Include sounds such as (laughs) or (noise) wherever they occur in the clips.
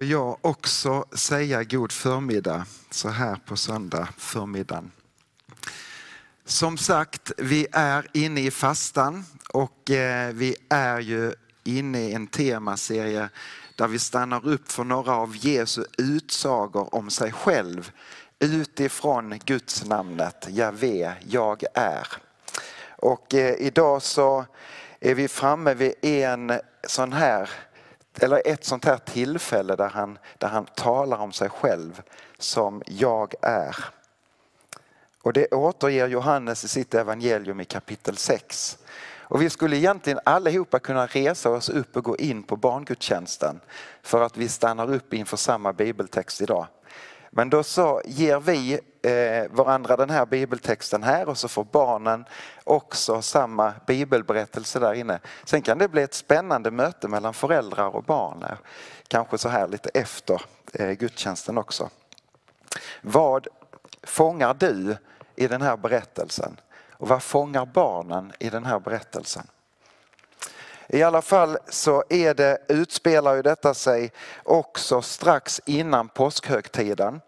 Jag också säga god förmiddag så här på söndag förmiddagen. Som sagt, vi är inne i fastan och eh, vi är ju inne i en temaserie där vi stannar upp för några av Jesu utsagor om sig själv utifrån Guds namnet Javé, jag är. Och eh, idag så är vi framme vid en sån här eller ett sånt här tillfälle där han, där han talar om sig själv som jag är. Och det återger Johannes i sitt evangelium i kapitel 6. Och vi skulle egentligen allihopa kunna resa oss upp och gå in på barngudstjänsten för att vi stannar upp inför samma bibeltext idag. Men då så ger vi eh, varandra den här bibeltexten här och så får barnen också samma bibelberättelse där inne. Sen kan det bli ett spännande möte mellan föräldrar och barn. Kanske så här lite efter eh, gudstjänsten också. Vad fångar du i den här berättelsen? Och vad fångar barnen i den här berättelsen? I alla fall så är det, utspelar ju detta sig också strax innan påskhögtiden.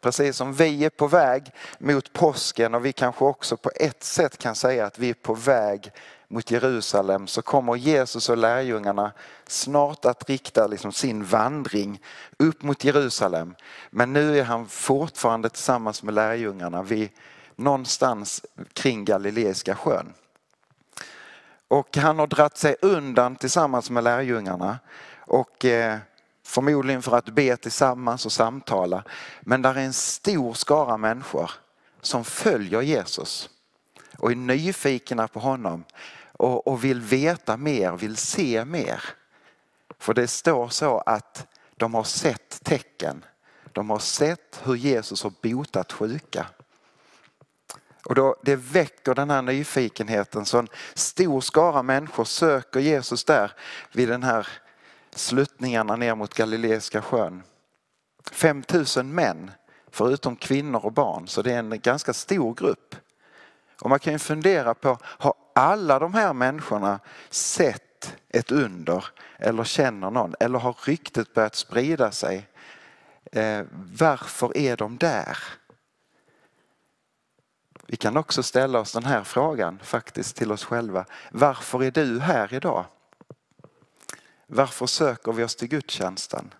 Precis som vi är på väg mot påsken och vi kanske också på ett sätt kan säga att vi är på väg mot Jerusalem så kommer Jesus och lärjungarna snart att rikta liksom sin vandring upp mot Jerusalem. Men nu är han fortfarande tillsammans med lärjungarna vid någonstans kring Galileiska sjön. Och han har dratt sig undan tillsammans med lärjungarna och eh, förmodligen för att be tillsammans och samtala. Men där är en stor skara människor som följer Jesus och är nyfikna på honom och, och vill veta mer, vill se mer. För det står så att de har sett tecken. De har sett hur Jesus har botat sjuka. Och då, det väcker den här nyfikenheten så en stor skara människor söker Jesus där vid den här sluttningarna ner mot Galileiska sjön. 5000 män förutom kvinnor och barn så det är en ganska stor grupp. Och man kan ju fundera på, har alla de här människorna sett ett under eller känner någon eller har ryktet börjat sprida sig? Eh, varför är de där? Vi kan också ställa oss den här frågan faktiskt till oss själva. Varför är du här idag? Varför söker vi oss till gudstjänsten?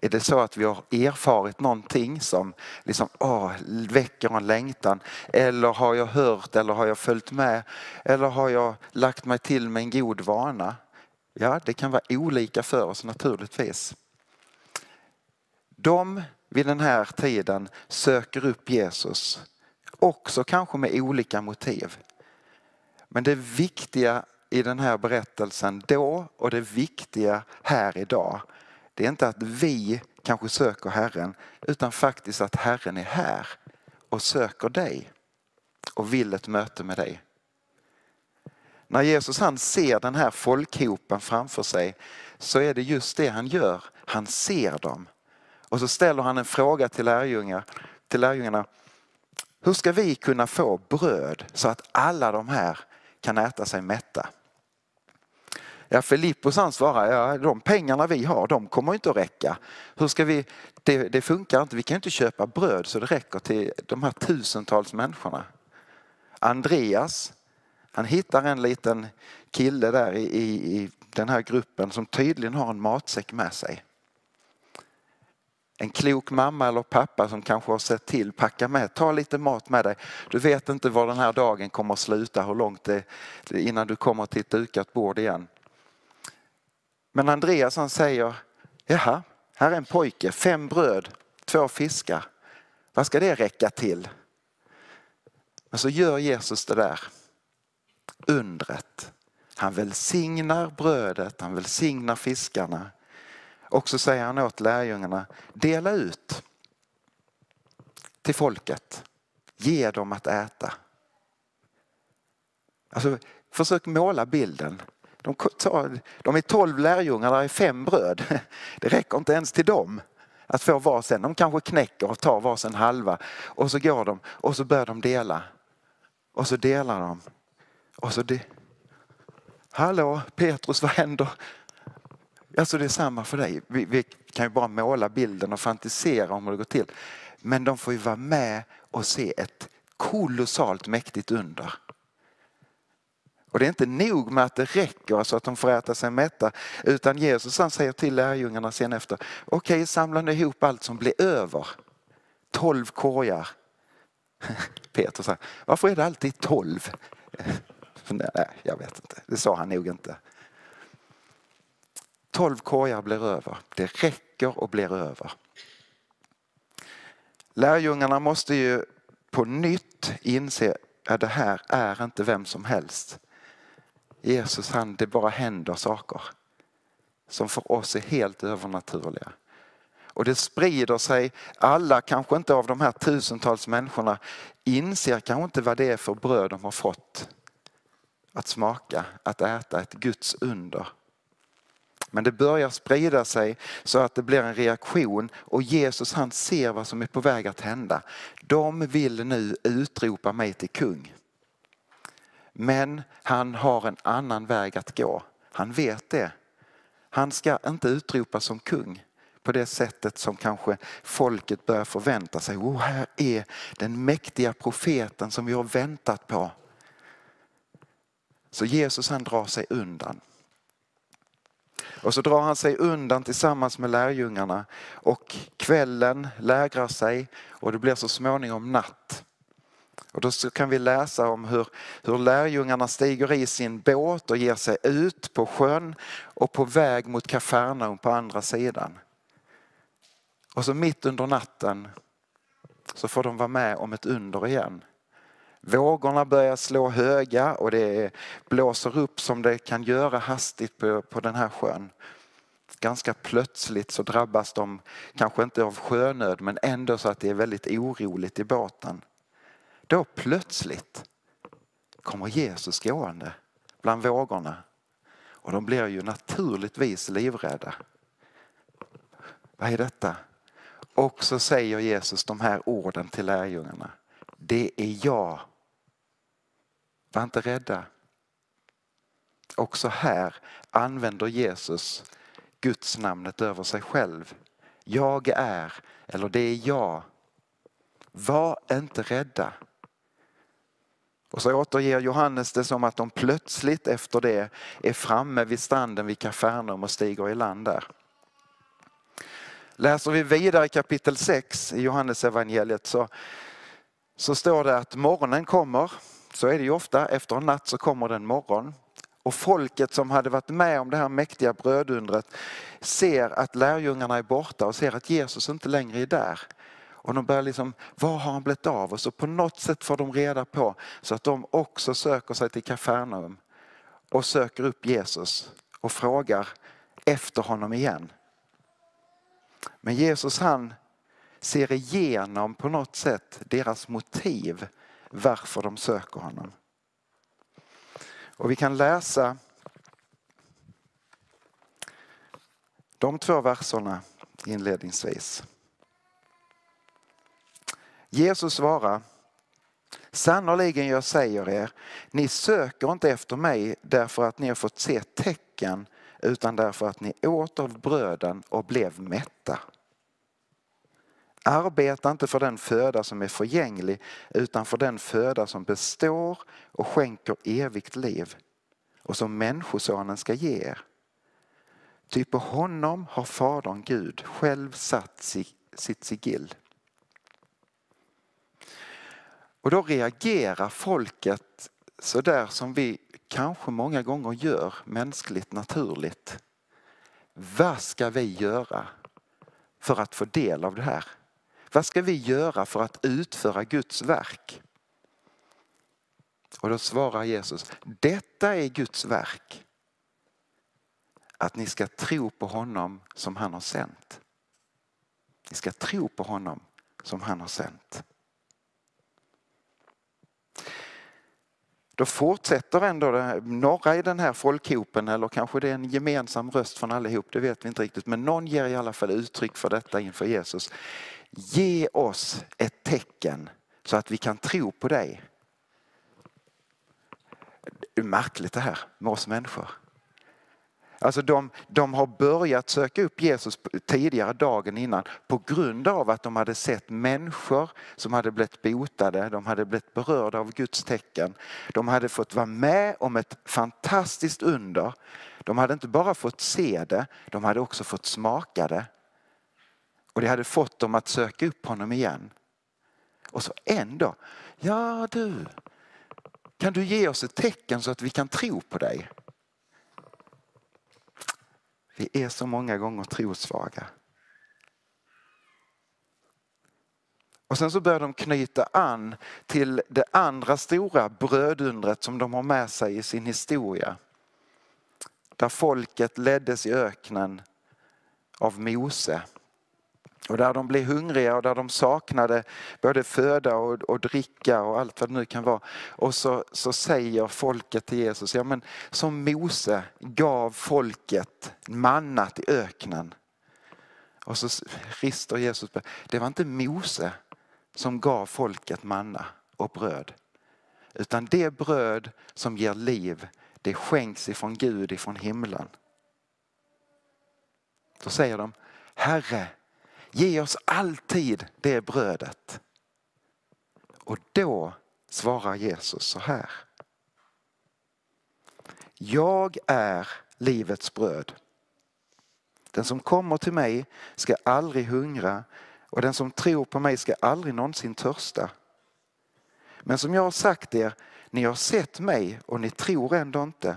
Är det så att vi har erfarit någonting som liksom, åh, väcker en längtan? Eller har jag hört eller har jag följt med? Eller har jag lagt mig till med en god vana? Ja, det kan vara olika för oss naturligtvis. De vid den här tiden söker upp Jesus Också kanske med olika motiv. Men det viktiga i den här berättelsen då och det viktiga här idag. Det är inte att vi kanske söker Herren utan faktiskt att Herren är här och söker dig och vill ett möte med dig. När Jesus han ser den här folkhopen framför sig så är det just det han gör. Han ser dem. Och så ställer han en fråga till, lärjungarna. till lärjungarna. Hur ska vi kunna få bröd så att alla de här kan äta sig mätta? Ja, Filippos han svarar, ja, de pengarna vi har de kommer inte att räcka. Hur ska vi, det, det funkar inte, vi kan inte köpa bröd så det räcker till de här tusentals människorna. Andreas, han hittar en liten kille där i, i, i den här gruppen som tydligen har en matsäck med sig. En klok mamma eller pappa som kanske har sett till, packa med, ta lite mat med dig. Du vet inte var den här dagen kommer att sluta, hur långt det är innan du kommer till ett dukat bord igen. Men Andreas han säger, jaha, här är en pojke, fem bröd, två fiskar. Vad ska det räcka till? Men så gör Jesus det där undret. Han välsignar brödet, han välsignar fiskarna. Och så säger han åt lärjungarna, dela ut till folket. Ge dem att äta. Alltså, försök måla bilden. De, tar, de är tolv lärjungar, där är fem bröd. (laughs) Det räcker inte ens till dem att få varsin. De kanske knäcker och tar varsin halva och så går de och så börjar de dela. Och så delar de. Och så de... Hallå Petrus, vad händer? Alltså det är samma för dig. Vi, vi kan ju bara måla bilden och fantisera om hur det går till. Men de får ju vara med och se ett kolossalt mäktigt under. Och det är inte nog med att det räcker så att de får äta sig mätta utan Jesus han säger till lärjungarna sen efter, okej okay, samla nu ihop allt som blir över. Tolv korgar. (laughs) Peter sa, varför är det alltid tolv? (laughs) Nej, jag vet inte, det sa han nog inte. Tolv korgar blir över, det räcker och blir över. Lärjungarna måste ju på nytt inse att det här är inte vem som helst. Jesus han, det bara händer saker som för oss är helt övernaturliga. Och det sprider sig, alla kanske inte av de här tusentals människorna inser kanske inte vad det är för bröd de har fått att smaka, att äta, ett Guds under. Men det börjar sprida sig så att det blir en reaktion och Jesus han ser vad som är på väg att hända. De vill nu utropa mig till kung. Men han har en annan väg att gå. Han vet det. Han ska inte utropas som kung på det sättet som kanske folket börjar förvänta sig. Oh, här är den mäktiga profeten som vi har väntat på. Så Jesus han drar sig undan. Och så drar han sig undan tillsammans med lärjungarna och kvällen lägrar sig och det blir så småningom natt. Och då kan vi läsa om hur, hur lärjungarna stiger i sin båt och ger sig ut på sjön och på väg mot Kafarnaum på andra sidan. Och så mitt under natten så får de vara med om ett under igen. Vågorna börjar slå höga och det blåser upp som det kan göra hastigt på, på den här sjön. Ganska plötsligt så drabbas de, kanske inte av sjönöd, men ändå så att det är väldigt oroligt i båten. Då plötsligt kommer Jesus gående bland vågorna och de blir ju naturligtvis livrädda. Vad är detta? Och så säger Jesus de här orden till lärjungarna. Det är jag. Var inte rädda. Också här använder Jesus Guds namnet över sig själv. Jag är, eller det är jag. Var inte rädda. Och så återger Johannes det som att de plötsligt efter det är framme vid stranden vid Kafarnaum och stiger i land där. Läser vi vidare i kapitel 6 i Johannes evangeliet så, så står det att morgonen kommer, så är det ju ofta, efter en natt så kommer det en morgon. Och folket som hade varit med om det här mäktiga brödundret ser att lärjungarna är borta och ser att Jesus inte längre är där. Och de börjar liksom, var har han blivit av? Och så på något sätt får de reda på så att de också söker sig till Kafarnaum och söker upp Jesus och frågar efter honom igen. Men Jesus han ser igenom på något sätt deras motiv varför de söker honom. Och vi kan läsa de två verserna inledningsvis. Jesus svarar Sannerligen jag säger er, ni söker inte efter mig därför att ni har fått se tecken utan därför att ni åt av bröden och blev mätta. Arbeta inte för den föda som är förgänglig utan för den föda som består och skänker evigt liv och som Människosonen ska ge er. Ty på honom har Fadern Gud själv satt sitt sigill. Och då reagerar folket så där som vi kanske många gånger gör mänskligt naturligt. Vad ska vi göra för att få del av det här? Vad ska vi göra för att utföra Guds verk? Och då svarar Jesus, detta är Guds verk. Att ni ska tro på honom som han har sänt. Ni ska tro på honom som han har sänt. Då fortsätter ändå några i den här folkhopen, eller kanske det är en gemensam röst från allihop, det vet vi inte riktigt. Men någon ger i alla fall uttryck för detta inför Jesus. Ge oss ett tecken så att vi kan tro på dig. Det är märkligt det här med oss människor. Alltså de, de har börjat söka upp Jesus tidigare dagen innan på grund av att de hade sett människor som hade blivit botade, de hade blivit berörda av Guds tecken. De hade fått vara med om ett fantastiskt under. De hade inte bara fått se det, de hade också fått smaka det. Och det hade fått dem att söka upp honom igen. Och så ändå, ja du, kan du ge oss ett tecken så att vi kan tro på dig? Vi är så många gånger trosvaga. Och sen så börjar de knyta an till det andra stora brödundret som de har med sig i sin historia. Där folket leddes i öknen av Mose. Och där de blev hungriga och där de saknade både föda och, och dricka och allt vad det nu kan vara. Och så, så säger folket till Jesus, ja men som Mose gav folket mannat i öknen. Och så rister Jesus på, det var inte Mose som gav folket manna och bröd. Utan det bröd som ger liv, det skänks ifrån Gud, ifrån himlen. Då säger de, Herre, Ge oss alltid det brödet. Och då svarar Jesus så här. Jag är livets bröd. Den som kommer till mig ska aldrig hungra och den som tror på mig ska aldrig någonsin törsta. Men som jag har sagt er, ni har sett mig och ni tror ändå inte.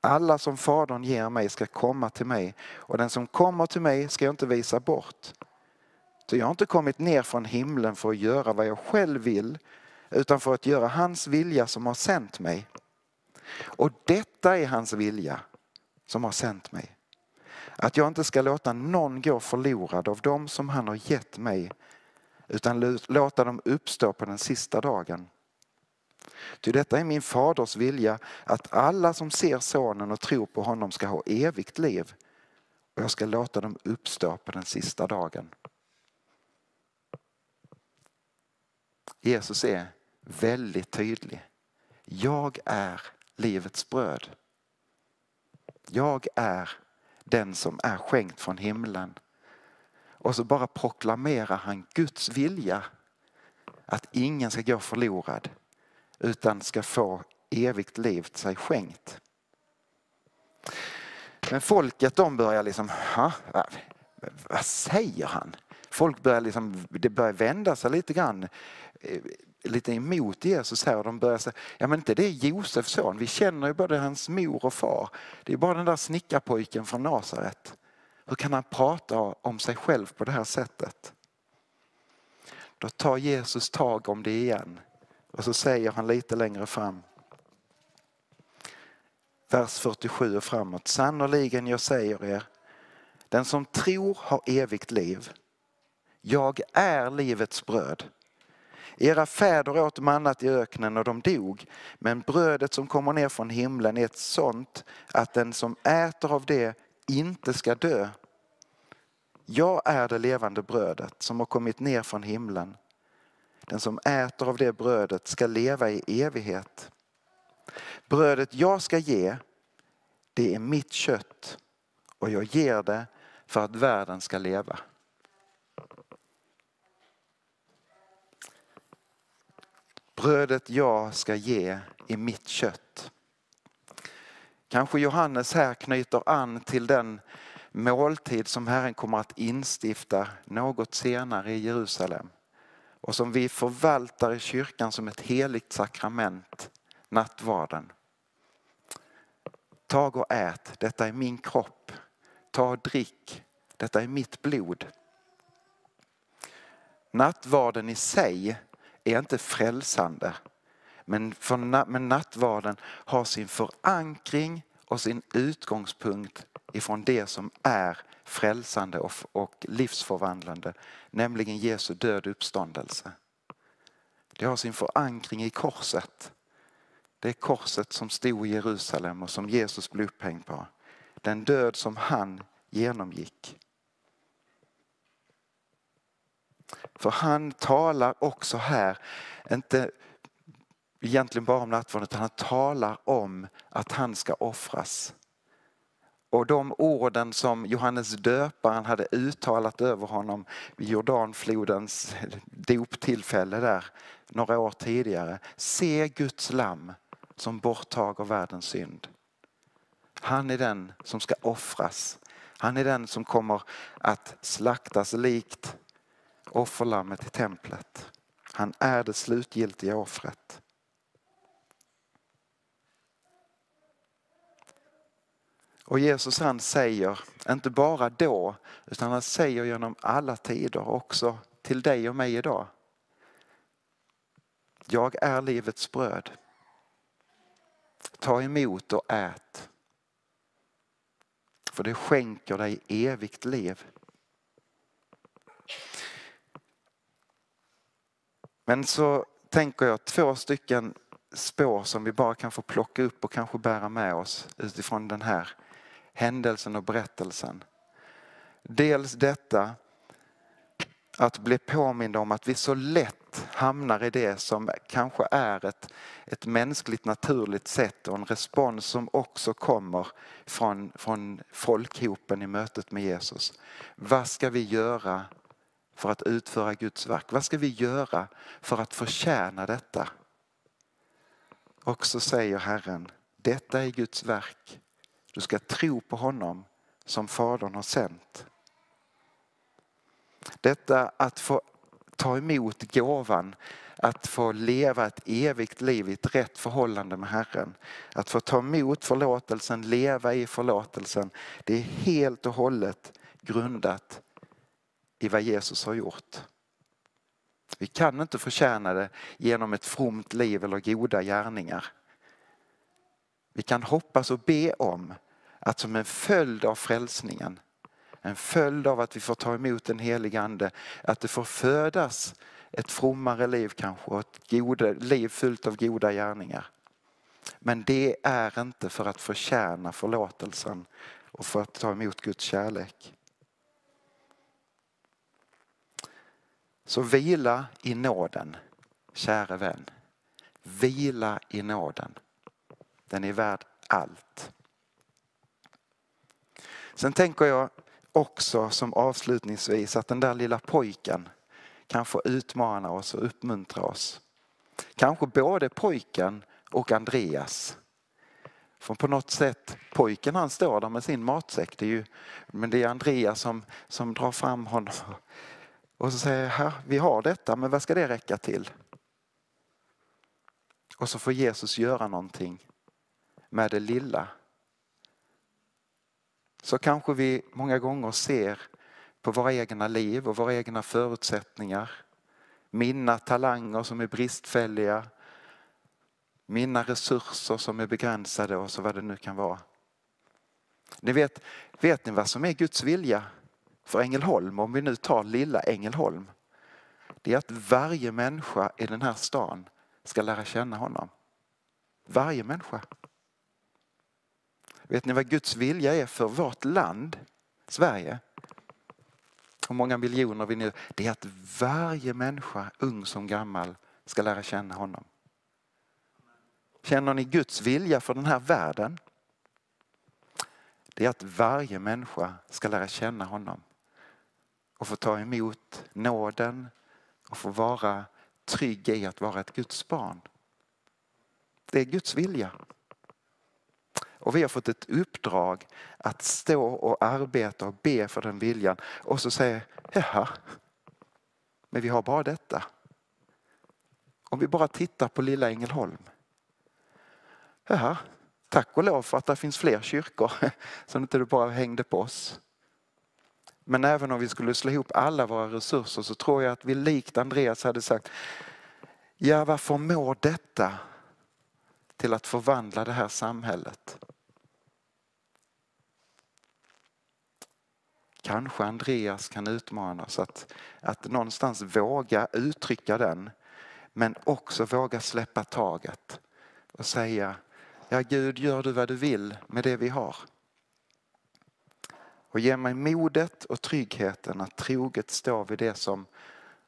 Alla som Fadern ger mig ska komma till mig och den som kommer till mig ska jag inte visa bort. Så jag har inte kommit ner från himlen för att göra vad jag själv vill utan för att göra hans vilja som har sänt mig. Och detta är hans vilja som har sänt mig. Att jag inte ska låta någon gå förlorad av dem som han har gett mig utan låta dem uppstå på den sista dagen. Ty detta är min faders vilja att alla som ser sonen och tror på honom ska ha evigt liv och jag ska låta dem uppstå på den sista dagen. Jesus är väldigt tydlig. Jag är livets bröd. Jag är den som är skänkt från himlen. Och så bara proklamerar han Guds vilja att ingen ska gå förlorad utan ska få evigt liv till sig skänkt. Men folket de börjar liksom, vad säger han? Folk börjar liksom, det börjar vända sig lite grann eh, lite emot Jesus här och de börjar säga, ja men inte det är Josefs son, vi känner ju både hans mor och far. Det är bara den där snickarpojken från Nasaret. Hur kan han prata om sig själv på det här sättet? Då tar Jesus tag om det igen och så säger han lite längre fram. Vers 47 och framåt. Sannoliken jag säger er, den som tror har evigt liv. Jag är livets bröd. Era fäder åt mannat i öknen och de dog, men brödet som kommer ner från himlen är ett sånt att den som äter av det inte ska dö. Jag är det levande brödet som har kommit ner från himlen. Den som äter av det brödet ska leva i evighet. Brödet jag ska ge, det är mitt kött och jag ger det för att världen ska leva. Brödet jag ska ge är mitt kött. Kanske Johannes här knyter an till den måltid som Herren kommer att instifta något senare i Jerusalem och som vi förvaltar i kyrkan som ett heligt sakrament, nattvarden. Tag och ät, detta är min kropp. Ta och drick, detta är mitt blod. Nattvarden i sig är inte frälsande. Men, för, men nattvarden har sin förankring och sin utgångspunkt ifrån det som är frälsande och, och livsförvandlande, nämligen Jesu död uppståndelse. Det har sin förankring i korset. Det är korset som stod i Jerusalem och som Jesus blev upphängd på. Den död som han genomgick. För han talar också här, inte egentligen bara om nattvarden, utan han talar om att han ska offras. Och de orden som Johannes döparen hade uttalat över honom vid Jordanflodens doptillfälle där några år tidigare. Se Guds lamm som borttager världens synd. Han är den som ska offras. Han är den som kommer att slaktas likt offerlammet i templet. Han är det slutgiltiga offret. Och Jesus han säger, inte bara då, utan han säger genom alla tider också till dig och mig idag. Jag är livets bröd. Ta emot och ät. För det skänker dig evigt liv. Men så tänker jag två stycken spår som vi bara kan få plocka upp och kanske bära med oss utifrån den här händelsen och berättelsen. Dels detta att bli påminda om att vi så lätt hamnar i det som kanske är ett, ett mänskligt naturligt sätt och en respons som också kommer från, från folkhopen i mötet med Jesus. Vad ska vi göra för att utföra Guds verk? Vad ska vi göra för att förtjäna detta? Och så säger Herren, detta är Guds verk. Du ska tro på honom som Fadern har sänt. Detta att få ta emot gåvan, att få leva ett evigt liv i ett rätt förhållande med Herren. Att få ta emot förlåtelsen, leva i förlåtelsen. Det är helt och hållet grundat i vad Jesus har gjort. Vi kan inte förtjäna det genom ett fromt liv eller goda gärningar. Vi kan hoppas och be om att som en följd av frälsningen, en följd av att vi får ta emot den helige Ande, att det får födas ett frommare liv kanske och ett goda, liv fyllt av goda gärningar. Men det är inte för att förtjäna förlåtelsen och för att ta emot Guds kärlek. Så vila i nåden, käre vän. Vila i nåden. Den är värd allt. Sen tänker jag också som avslutningsvis att den där lilla pojken kan få utmana oss och uppmuntra oss. Kanske både pojken och Andreas. För på något sätt, pojken han står där med sin matsäck, det är ju, men det är Andreas som, som drar fram honom. Och så säger jag, vi har detta, men vad ska det räcka till? Och så får Jesus göra någonting med det lilla så kanske vi många gånger ser på våra egna liv och våra egna förutsättningar. Mina talanger som är bristfälliga, mina resurser som är begränsade och så vad det nu kan vara. Ni vet, vet ni vad som är Guds vilja för Ängelholm, om vi nu tar lilla Ängelholm? Det är att varje människa i den här stan ska lära känna honom. Varje människa. Vet ni vad Guds vilja är för vårt land, Sverige? Hur många miljoner vi nu... Det är att varje människa, ung som gammal, ska lära känna honom. Känner ni Guds vilja för den här världen? Det är att varje människa ska lära känna honom och få ta emot nåden och få vara trygg i att vara ett Guds barn. Det är Guds vilja. Och vi har fått ett uppdrag att stå och arbeta och be för den viljan. Och så säger jaha, men vi har bara detta. Om vi bara tittar på lilla Ängelholm. Jaha, tack och lov för att det finns fler kyrkor (laughs) som inte bara hängde på oss. Men även om vi skulle slå ihop alla våra resurser så tror jag att vi likt Andreas hade sagt, ja vad förmår detta till att förvandla det här samhället. Kanske Andreas kan utmanas att, att någonstans våga uttrycka den men också våga släppa taget och säga Ja Gud, gör du vad du vill med det vi har. Och ge mig modet och tryggheten att troget stå vid det som,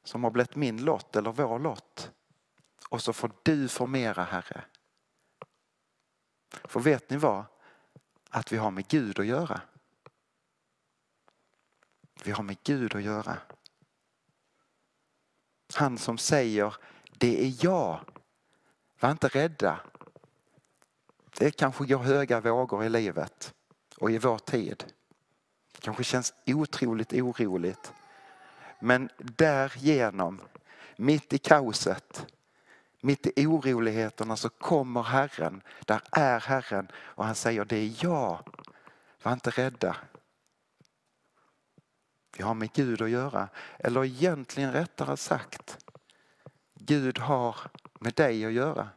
som har blivit min lott eller vår lott. Och så får du formera Herre. För vet ni vad? Att vi har med Gud att göra. Vi har med Gud att göra. Han som säger, det är jag. Var inte rädda. Det kanske går höga vågor i livet och i vår tid. Det kanske känns otroligt oroligt. Men därigenom, mitt i kaoset, mitt i oroligheterna så kommer Herren. Där är Herren och han säger det är jag. Var inte rädda. Vi har med Gud att göra. Eller egentligen rättare sagt, Gud har med dig att göra.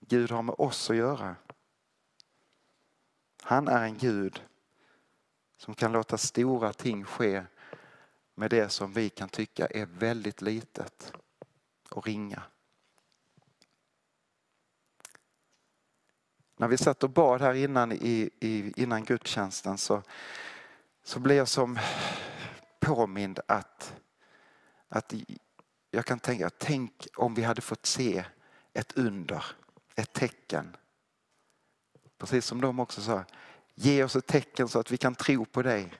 Gud har med oss att göra. Han är en Gud som kan låta stora ting ske med det som vi kan tycka är väldigt litet och ringa. När vi satt och bad här innan, i, i, innan gudstjänsten så, så blir jag som påmind att, att jag kan tänka, tänk om vi hade fått se ett under, ett tecken. Precis som de också sa, ge oss ett tecken så att vi kan tro på dig.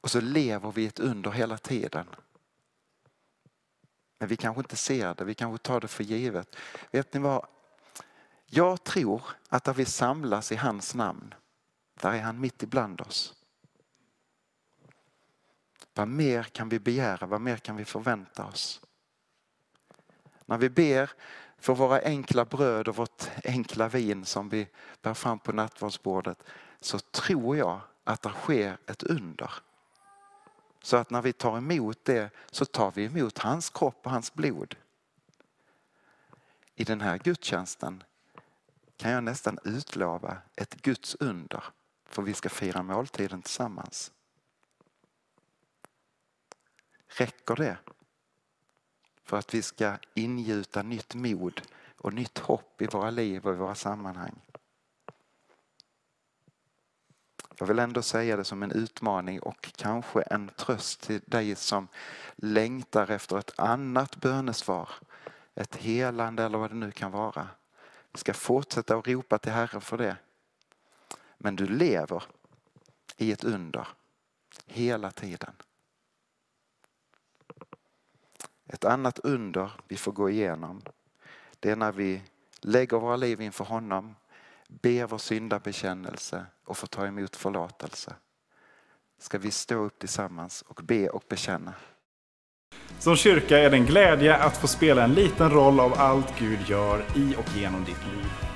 Och så lever vi ett under hela tiden. Men vi kanske inte ser det, vi kanske tar det för givet. Vet ni vad? Jag tror att där vi samlas i hans namn, där är han mitt ibland oss. Vad mer kan vi begära? Vad mer kan vi förvänta oss? När vi ber för våra enkla bröd och vårt enkla vin som vi bär fram på nattvardsbordet så tror jag att det sker ett under. Så att när vi tar emot det så tar vi emot hans kropp och hans blod. I den här gudstjänsten kan jag nästan utlova ett Guds under för vi ska fira måltiden tillsammans. Räcker det? För att vi ska ingjuta nytt mod och nytt hopp i våra liv och i våra sammanhang. Jag vill ändå säga det som en utmaning och kanske en tröst till dig som längtar efter ett annat bönesvar. Ett helande eller vad det nu kan vara. Vi ska fortsätta att ropa till Herren för det. Men du lever i ett under hela tiden. Ett annat under vi får gå igenom det är när vi lägger våra liv inför honom, ber vår syndabekännelse och får ta emot förlåtelse. Ska vi stå upp tillsammans och be och bekänna. Som kyrka är det en glädje att få spela en liten roll av allt Gud gör i och genom ditt liv.